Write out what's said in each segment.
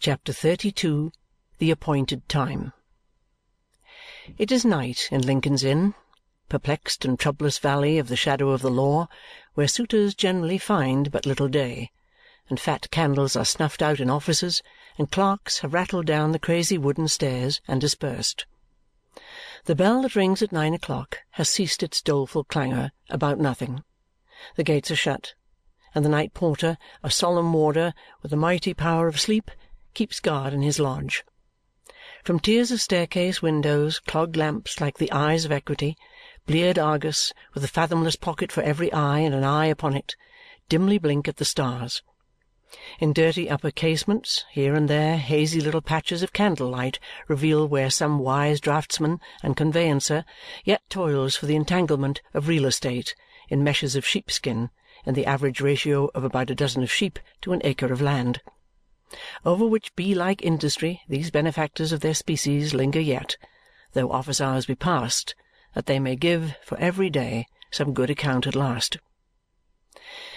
CHAPTER XXXII The Appointed Time It is night in Lincoln's Inn, perplexed and troublous valley of the shadow of the law, where suitors generally find but little day, and fat candles are snuffed out in offices, and clerks have rattled down the crazy wooden stairs and dispersed. The bell that rings at nine o'clock has ceased its doleful clangour about nothing. The gates are shut, and the night porter, a solemn warder with a mighty power of sleep, keeps guard in his lodge. From tiers of staircase windows clogged lamps like the eyes of equity, bleared Argus with a fathomless pocket for every eye and an eye upon it, dimly blink at the stars. In dirty upper casements, here and there hazy little patches of candle-light reveal where some wise draftsman and conveyancer yet toils for the entanglement of real estate in meshes of sheepskin in the average ratio of about a dozen of sheep to an acre of land. Over which bee-like industry these benefactors of their species linger yet, though office hours be past, that they may give, for every day, some good account at last.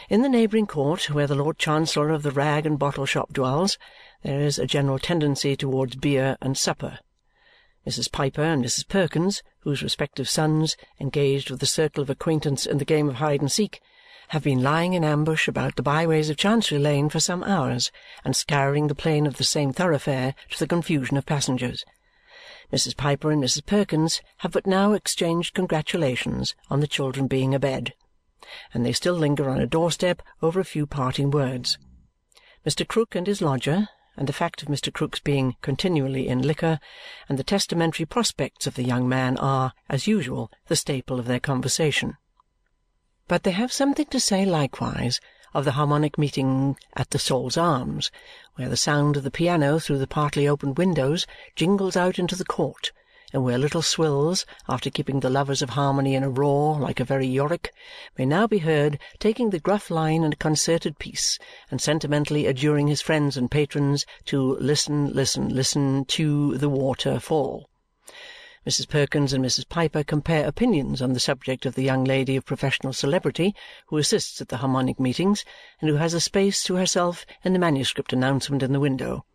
In the neighbouring court, where the Lord Chancellor of the rag and bottle shop dwells, there is a general tendency towards beer and supper. Mrs. Piper and Mrs. Perkins, whose respective sons, engaged with a circle of acquaintance in the game of hide-and-seek, have been lying in ambush about the byways of Chancery Lane for some hours and scouring the plain of the same thoroughfare to the confusion of passengers. Mrs. Piper and Mrs. Perkins have but now exchanged congratulations on the children being abed and they still linger on a doorstep over a few parting words. Mr. Krook and his lodger, and the fact of Mr. Krook's being continually in liquor, and the testamentary prospects of the young man are, as usual, the staple of their conversation. But they have something to say likewise of the harmonic meeting at the Sol's Arms, where the sound of the piano through the partly opened windows jingles out into the court and where Little Swills, after keeping the lovers of harmony in a roar like a very Yorick, may now be heard taking the gruff line in a concerted piece and sentimentally adjuring his friends and patrons to listen, listen, listen to the water fall. Mrs. Perkins and Mrs. Piper compare opinions on the subject of the young lady of professional celebrity who assists at the harmonic meetings and who has a space to herself in the manuscript announcement in the window.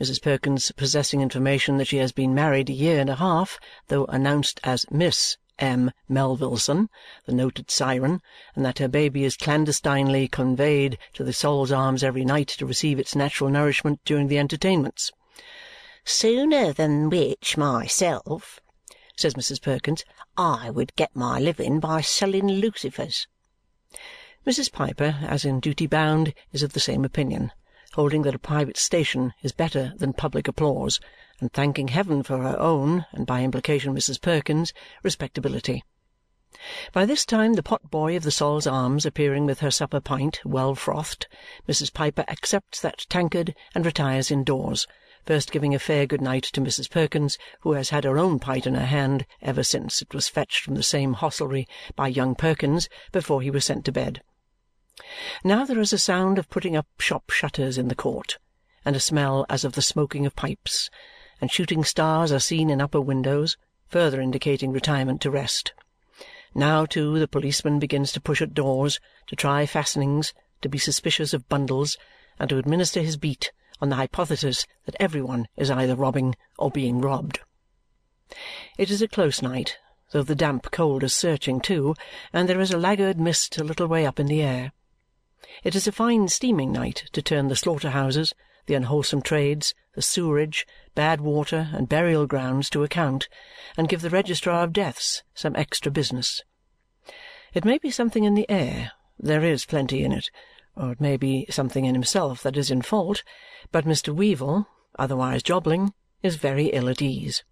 Mrs. Perkins possessing information that she has been married a year and a half, though announced as Miss M. Melvilleson, the noted siren, and that her baby is clandestinely conveyed to the Sol's Arms every night to receive its natural nourishment during the entertainments. "Sooner than which, myself," says Mrs. Perkins, "I would get my living by selling lucifers." Mrs. Piper, as in duty bound, is of the same opinion holding that a private station is better than public applause, and thanking heaven for her own, and by implication Mrs. Perkins', respectability. By this time the pot-boy of the Sol's Arms appearing with her supper pint well frothed, Mrs. Piper accepts that tankard and retires indoors, first giving a fair good night to Mrs. Perkins, who has had her own pint in her hand ever since it was fetched from the same hostelry by young Perkins before he was sent to bed. Now there is a sound of putting up shop shutters in the court, and a smell as of the smoking of pipes, and shooting stars are seen in upper windows, further indicating retirement to rest. Now, too, the policeman begins to push at doors, to try fastenings, to be suspicious of bundles, and to administer his beat on the hypothesis that every one is either robbing or being robbed. It is a close night, though the damp cold is searching too, and there is a laggard mist a little way up in the air. It is a fine steaming night to turn the slaughter-houses, the unwholesome trades, the sewerage, bad water, and burial grounds to account and give the registrar of deaths some extra business. It may be something in the air there is plenty in it or it may be something in himself that is in fault, but Mr. Weevle, otherwise Jobling, is very ill at ease.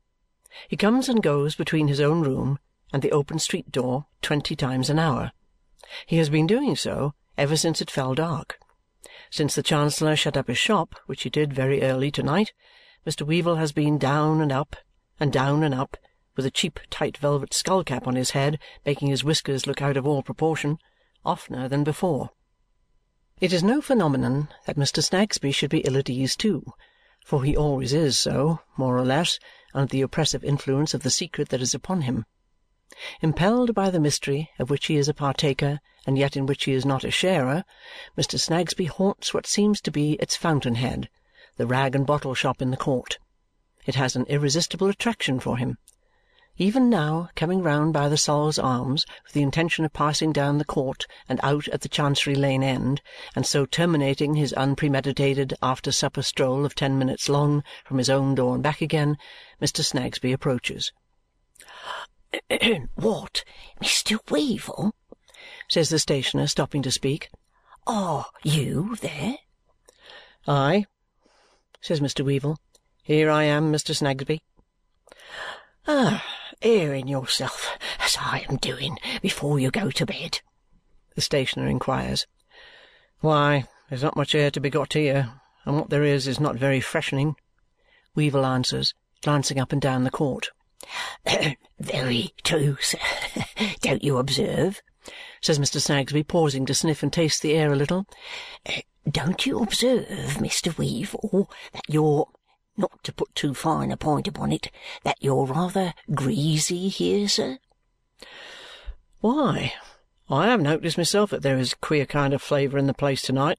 He comes and goes between his own room and the open street door twenty times an hour. He has been doing so ever since it fell dark. Since the Chancellor shut up his shop, which he did very early to-night, Mr. Weevle has been down and up, and down and up, with a cheap tight velvet skull-cap on his head making his whiskers look out of all proportion, oftener than before. It is no phenomenon that Mr. Snagsby should be ill at ease too, for he always is so, more or less, under the oppressive influence of the secret that is upon him. Impelled by the mystery of which he is a partaker and yet in which he is not a sharer, Mr. Snagsby haunts what seems to be its fountain-head, the rag and bottle shop in the court. It has an irresistible attraction for him. Even now, coming round by the Sol's Arms with the intention of passing down the court and out at the Chancery Lane end, and so terminating his unpremeditated after-supper stroll of ten minutes long from his own door and back again, Mr. Snagsby approaches. "What, Mr. Weevle?" says the stationer, stopping to speak. "Are you there?" "Aye," says Mr. Weevle. "Here I am, Mr. Snagsby." "Ah! Airing yourself as I am doing before you go to bed?" the stationer inquires. "Why, there's not much air to be got here, and what there is is not very freshening," Weevle answers, glancing up and down the court. "Very true, sir. Don't you observe?" says Mr. Snagsby, pausing to sniff and taste the air a little. "Don't you observe, Mr. Weevle, that you're not to put too fine a point upon it, that you're rather greasy here, sir?" "Why, I have noticed myself that there is a queer kind of flavour in the place to-night,"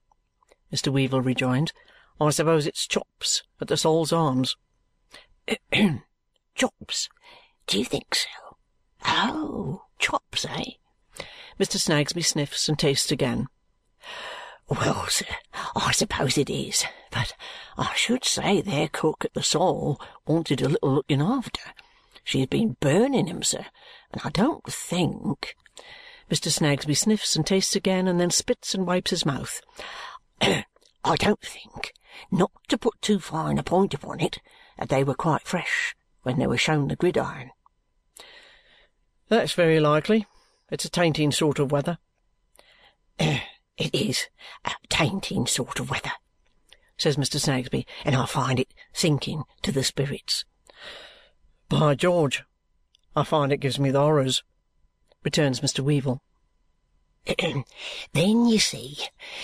Mr. Weevle rejoins. "I suppose it's chops at the Sol's Arms." "Chops? Do you think so? Oh, chops, eh?" Mr. Snagsby sniffs and tastes again. Well, sir, I suppose it is, but I should say their cook at the Sol wanted a little looking after. She has been burning 'em, sir, and I don't think Mr. Snagsby sniffs and tastes again and then spits and wipes his mouth. I don't think, not to put too fine a point upon it, that they were quite fresh when they were shown the gridiron. That's very likely. It's a tainting sort of weather. It is a tainting sort of weather, says Mr. Snagsby, and I find it sinking to the spirits. By George, I find it gives me the horrors, returns Mr. Weevle. then you see,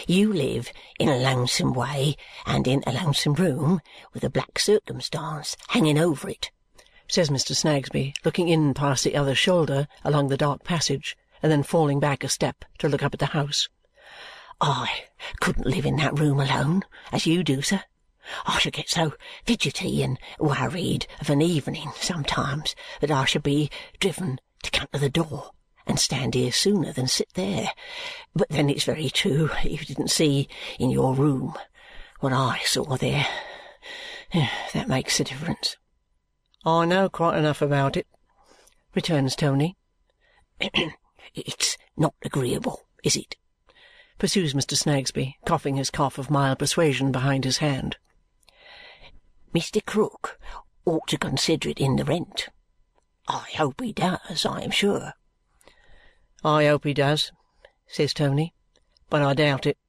you live in a lonesome way and in a lonesome room with a black circumstance hanging over it, says Mr. Snagsby, looking in past the other's shoulder along the dark passage and then falling back a step to look up at the house. I couldn't live in that room alone, as you do, sir. I should get so fidgety and worried of an evening sometimes that I should be driven to come to the door and stand here sooner than sit there. But then it's very true you didn't see in your room what I saw there. That makes a difference. I know quite enough about it, returns Tony. it's not agreeable, is it? Pursues Mr. Snagsby, coughing his cough of mild persuasion behind his hand. Mr. Krook ought to consider it in the rent. I hope he does, I am sure. I hope he does, says Tony, but I doubt it.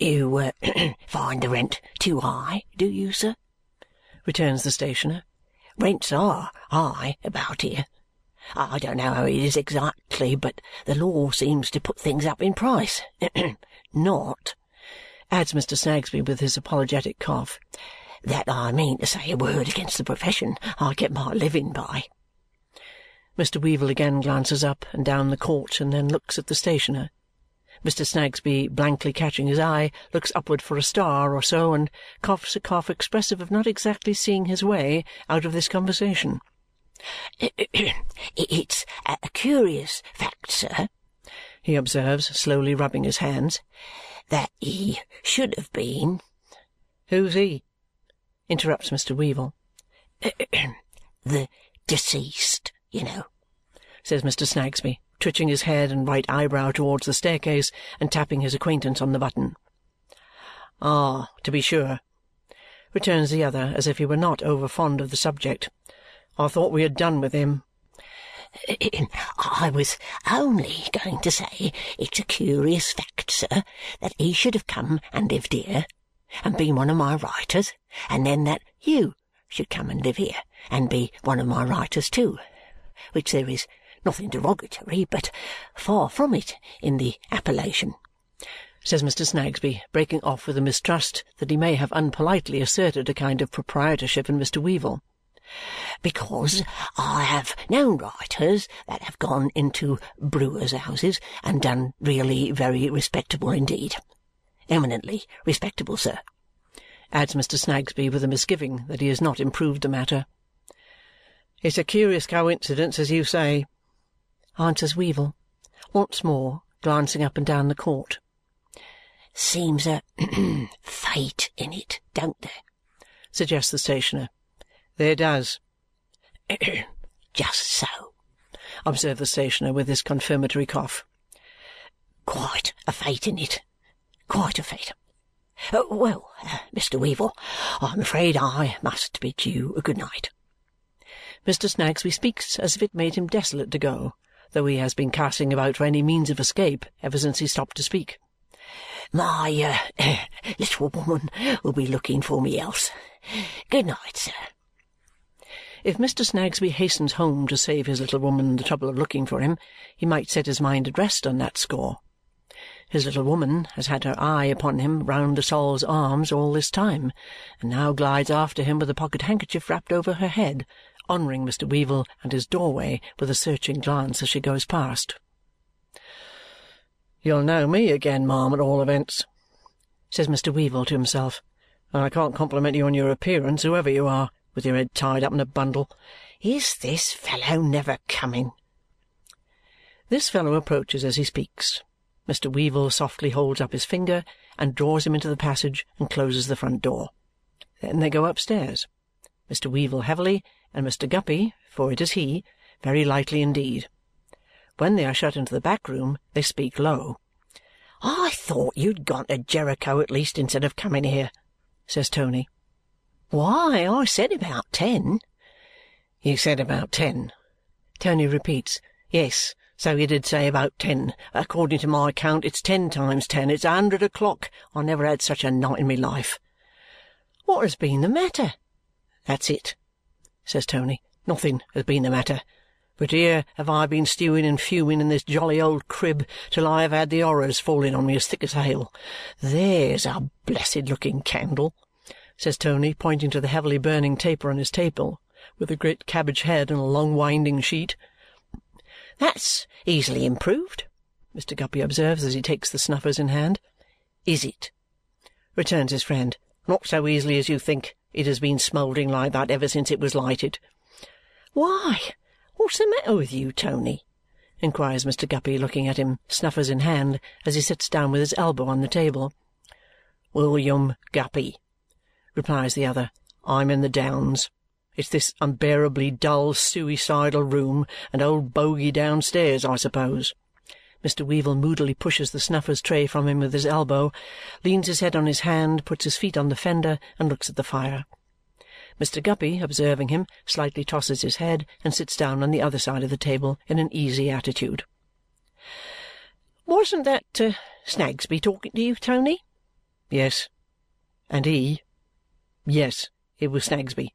You uh, find the rent too high, do you, sir? returns the stationer. Rents are high about here. I don't know how it is exactly, but the law seems to put things up in price. Not, adds Mr. Snagsby with his apologetic cough, that I mean to say a word against the profession I get my living by. Mr. Weevle again glances up and down the court and then looks at the stationer. Mr. Snagsby, blankly catching his eye, looks upward for a star or so and coughs a cough expressive of not exactly seeing his way out of this conversation. It's a curious fact, sir, he observes, slowly rubbing his hands, that he should have been. Who's he? interrupts Mr. Weevle. the deceased, you know, says Mr. Snagsby, twitching his head and right eyebrow towards the staircase and tapping his acquaintance on the button. Ah, to be sure, returns the other as if he were not over fond of the subject. I thought we had done with him. I was only going to say it's a curious fact, sir, that he should have come and lived here and been one of my writers, and then that you should come and live here and be one of my writers too, which there is nothing derogatory, but far from it, in the appellation, says Mr. Snagsby, breaking off with a mistrust that he may have unpolitely asserted a kind of proprietorship in Mr. Weevle because I have known writers that have gone into brewers' houses and done really very respectable indeed. Eminently respectable, sir. adds Mr. Snagsby with a misgiving that he has not improved the matter. "It's a curious coincidence, as you say," answers Weevle, once more glancing up and down the court. "Seems a fate in it, don't there?" suggests the stationer. "There does." "Just so," observed the stationer with his confirmatory cough. "Quite a fate in it. Quite a fate. Uh, well, uh, Mr. Weevle, I'm afraid I must bid you a good night." Mr. Snagsby speaks as if it made him desolate to go, though he has been casting about for any means of escape ever since he stopped to speak. "My uh, little woman will be looking for me else. Good night, sir." If Mr. Snagsby hastens home to save his little woman the trouble of looking for him, he might set his mind at rest on that score. His little woman has had her eye upon him round the Sol's Arms all this time and now glides after him with a pocket handkerchief wrapped over her head, honouring Mr. Weevle and his doorway with a searching glance as she goes past. "You'll know me again, ma'am, at all events," says Mr. Weevle to himself, "and I can't compliment you on your appearance, whoever you are, with your head tied up in a bundle. Is this fellow never coming?" This fellow approaches as he speaks. Mr. Weevle softly holds up his finger and draws him into the passage and closes the front door. Then they go upstairs, Mr. Weevle heavily, and Mr. Guppy (for it is he) very lightly indeed. When they are shut into the back room, they speak low. "I thought you'd gone to Jericho at least instead of coming here," says Tony. "Why, I said about ten." "You said about ten," Tony repeats. "Yes. So you did say about ten. According to my count, it's ten times ten. It's a hundred o'clock. I never had such a night in my life." "What has been the matter?" "That's it," says Tony. "Nothing has been the matter. But here have I been stewing and fuming in this jolly old crib till I have had the horrors falling on me as thick as hail. There's a blessed looking candle!" Says Tony, pointing to the heavily burning taper on his table, with a great cabbage head and a long winding sheet. "That's easily improved," Mr. Guppy observes as he takes the snuffers in hand. "Is it?" returns his friend. "Not so easily as you think. It has been smouldering like that ever since it was lighted." "Why, what's the matter with you, Tony?" inquires Mr. Guppy, looking at him, snuffers in hand, as he sits down with his elbow on the table. "William Guppy," replies the other. "I'm in the Downs. It's this unbearably dull, suicidal room and old bogey downstairs, I suppose." Mr. Weevle moodily pushes the snuffers tray from him with his elbow, leans his head on his hand, puts his feet on the fender, and looks at the fire. Mr. Guppy, observing him, slightly tosses his head and sits down on the other side of the table in an easy attitude. "Wasn't that uh, Snagsby talking to you, Tony?" "Yes. And he yes, it was Snagsby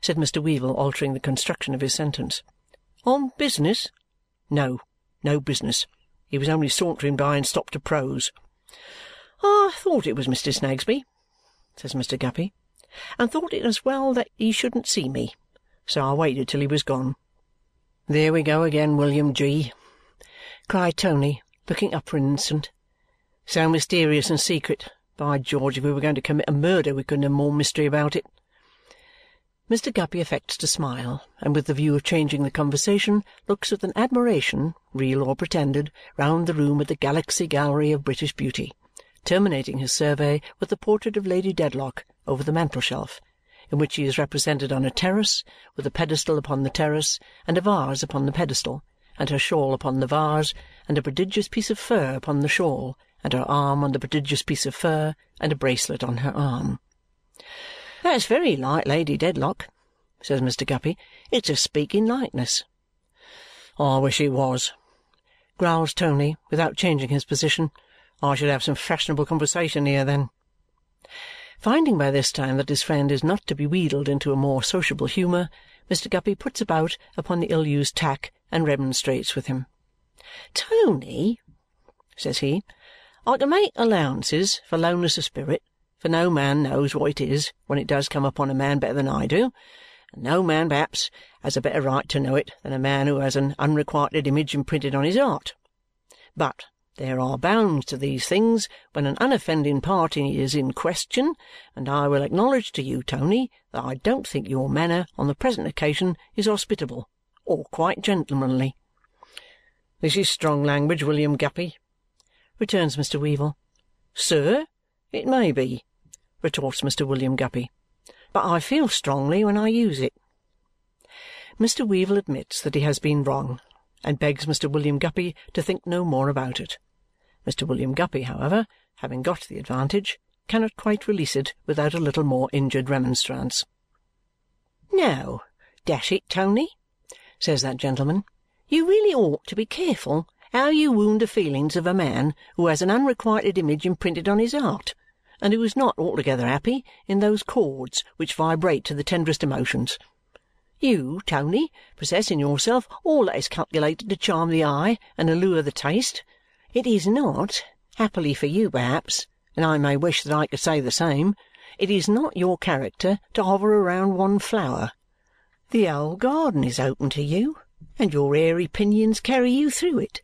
said Mr. Weevle, altering the construction of his sentence. "On business?" "No, no business. He was only sauntering by and stopped to prose." "I thought it was Mr. Snagsby," says Mr. Guppy, "and thought it as well that he shouldn't see me, so I waited till he was gone." "There we go again, William G!" cried Tony, looking up for an instant. "So mysterious and secret! By George, if we were going to commit a murder, we couldn't have more mystery about it. Mr. Guppy affects to smile, and with the view of changing the conversation, looks with an admiration, real or pretended, round the room at the Galaxy Gallery of British Beauty, terminating his survey with the portrait of Lady Dedlock over the mantel-shelf, in which she is represented on a terrace, with a pedestal upon the terrace, and a vase upon the pedestal, and her shawl upon the vase, and a prodigious piece of fur upon the shawl, and her arm on the prodigious piece of fur, and a bracelet on her arm. "That's very like Lady Dedlock," says Mr. Guppy. "It's a speaking likeness." "I wish it was," growls Tony without changing his position. "I should have some fashionable conversation here then." Finding by this time that his friend is not to be wheedled into a more sociable humour, Mr. Guppy puts about upon the ill-used tack and remonstrates with him. "Tony," says he, "I can make allowances for lowness of spirit for no man knows what it is when it does come upon a man better than I do, and no man perhaps has a better right to know it than a man who has an unrequited image imprinted on his heart. But There are bounds to these things when an unoffending party is in question, and I will acknowledge to you, Tony, that I don't think your manner on the present occasion is hospitable or quite gentlemanly." "This is strong language, William Guppy," returns Mr. Weevle. "Sir, it may be," retorts Mr. William Guppy, "but I feel strongly when I use it." Mr. Weevle admits that he has been wrong and begs Mr. William Guppy to think no more about it. Mr. William Guppy, however, having got the advantage, cannot quite release it without a little more injured remonstrance. "Now, dash it, Tony," says that gentleman, "you really ought to be careful how you wound the feelings of a man who has an unrequited image imprinted on his heart and who is not altogether happy in those chords which vibrate to the tenderest emotions. You, Tony, possess in yourself all that is calculated to charm the eye and allure the taste. It is not happily for you perhaps, and I may wish that I could say the same it is not your character to hover around one flower. The whole garden is open to you, and your airy pinions carry you through it.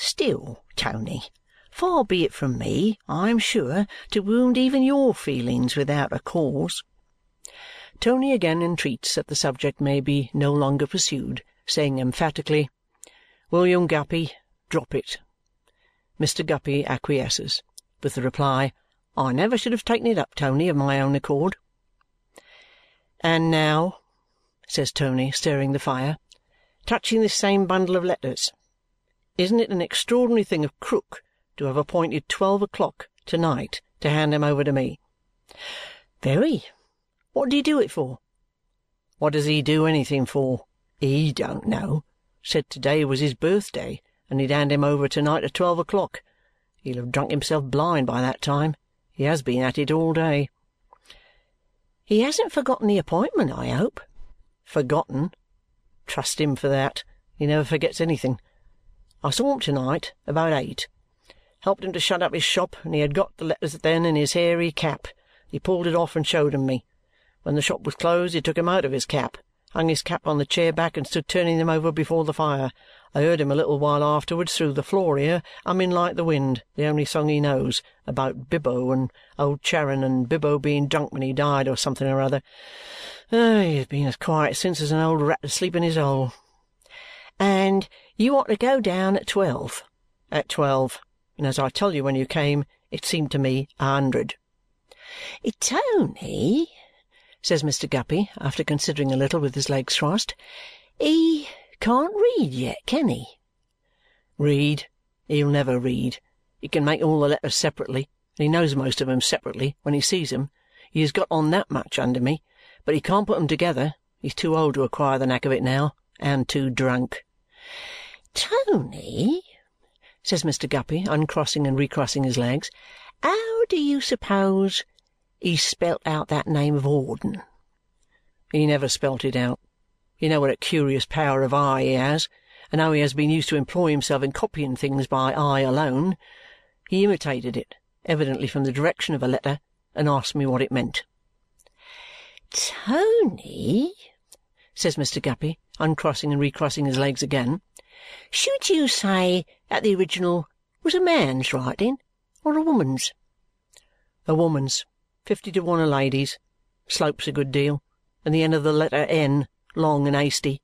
Still, Tony, far be it from me, I am sure, to wound even your feelings without a cause." Tony again entreats that the subject may be no longer pursued, saying emphatically, "William Guppy, drop it. Mr. Guppy acquiesces, with the reply, "I never should have taken it up, Tony, of my own accord." "And now," says Tony, stirring the fire, "touching this same bundle of letters. Isn't it an extraordinary thing of Krook to have appointed twelve o'clock to-night to hand them over to me?" "Very. What did he do it for?" "What does he do anything for? HE don't know. Said to-day was his birthday and he'd hand him over to-night at twelve o'clock. He'll have drunk himself blind by that time. He has been at it all day." "He hasn't forgotten the appointment, I hope?" "Forgotten? Trust him for that. He never forgets anything. I saw him to-night about eight. Helped him to shut up his shop, and he had got the letters then in his hairy cap. He pulled it off and showed 'em me. When the shop was closed, he took 'em out of his cap hung his cap on the chair back and stood turning them over before the fire. I heard him a little while afterwards through the floor here, humming like the wind, the only song he knows, about Bibbo and old Charon and Bibbo being drunk when he died or something or other. Oh, he has been as quiet since as an old rat asleep in his hole. And you want to go down at twelve? At twelve. And as I tell you when you came, it seemed to me a hundred. Tony, says Mr. Guppy after considering a little with his legs crossed, he can't read yet, can he? Read? He'll never read. He can make all the letters separately, and he knows most of 'em separately when he sees 'em. He has got on that much under me, but he can't put 'em together. He's too old to acquire the knack of it now, and too drunk. Tony, says Mr. Guppy, uncrossing and recrossing his legs, how do you suppose he spelt out that name of Hawdon?" "He never spelt it out. You know what a curious power of eye he has, and how he has been used to employ himself in copying things by eye alone. He imitated it, evidently from the direction of a letter, and asked me what it meant." "Tony," says Mr. Guppy, uncrossing and recrossing his legs again, "should you say that the original was a man's writing or a woman's?" "A woman's. Fifty to one a lady's. Slopes a good deal. And the end of the letter N long and hasty."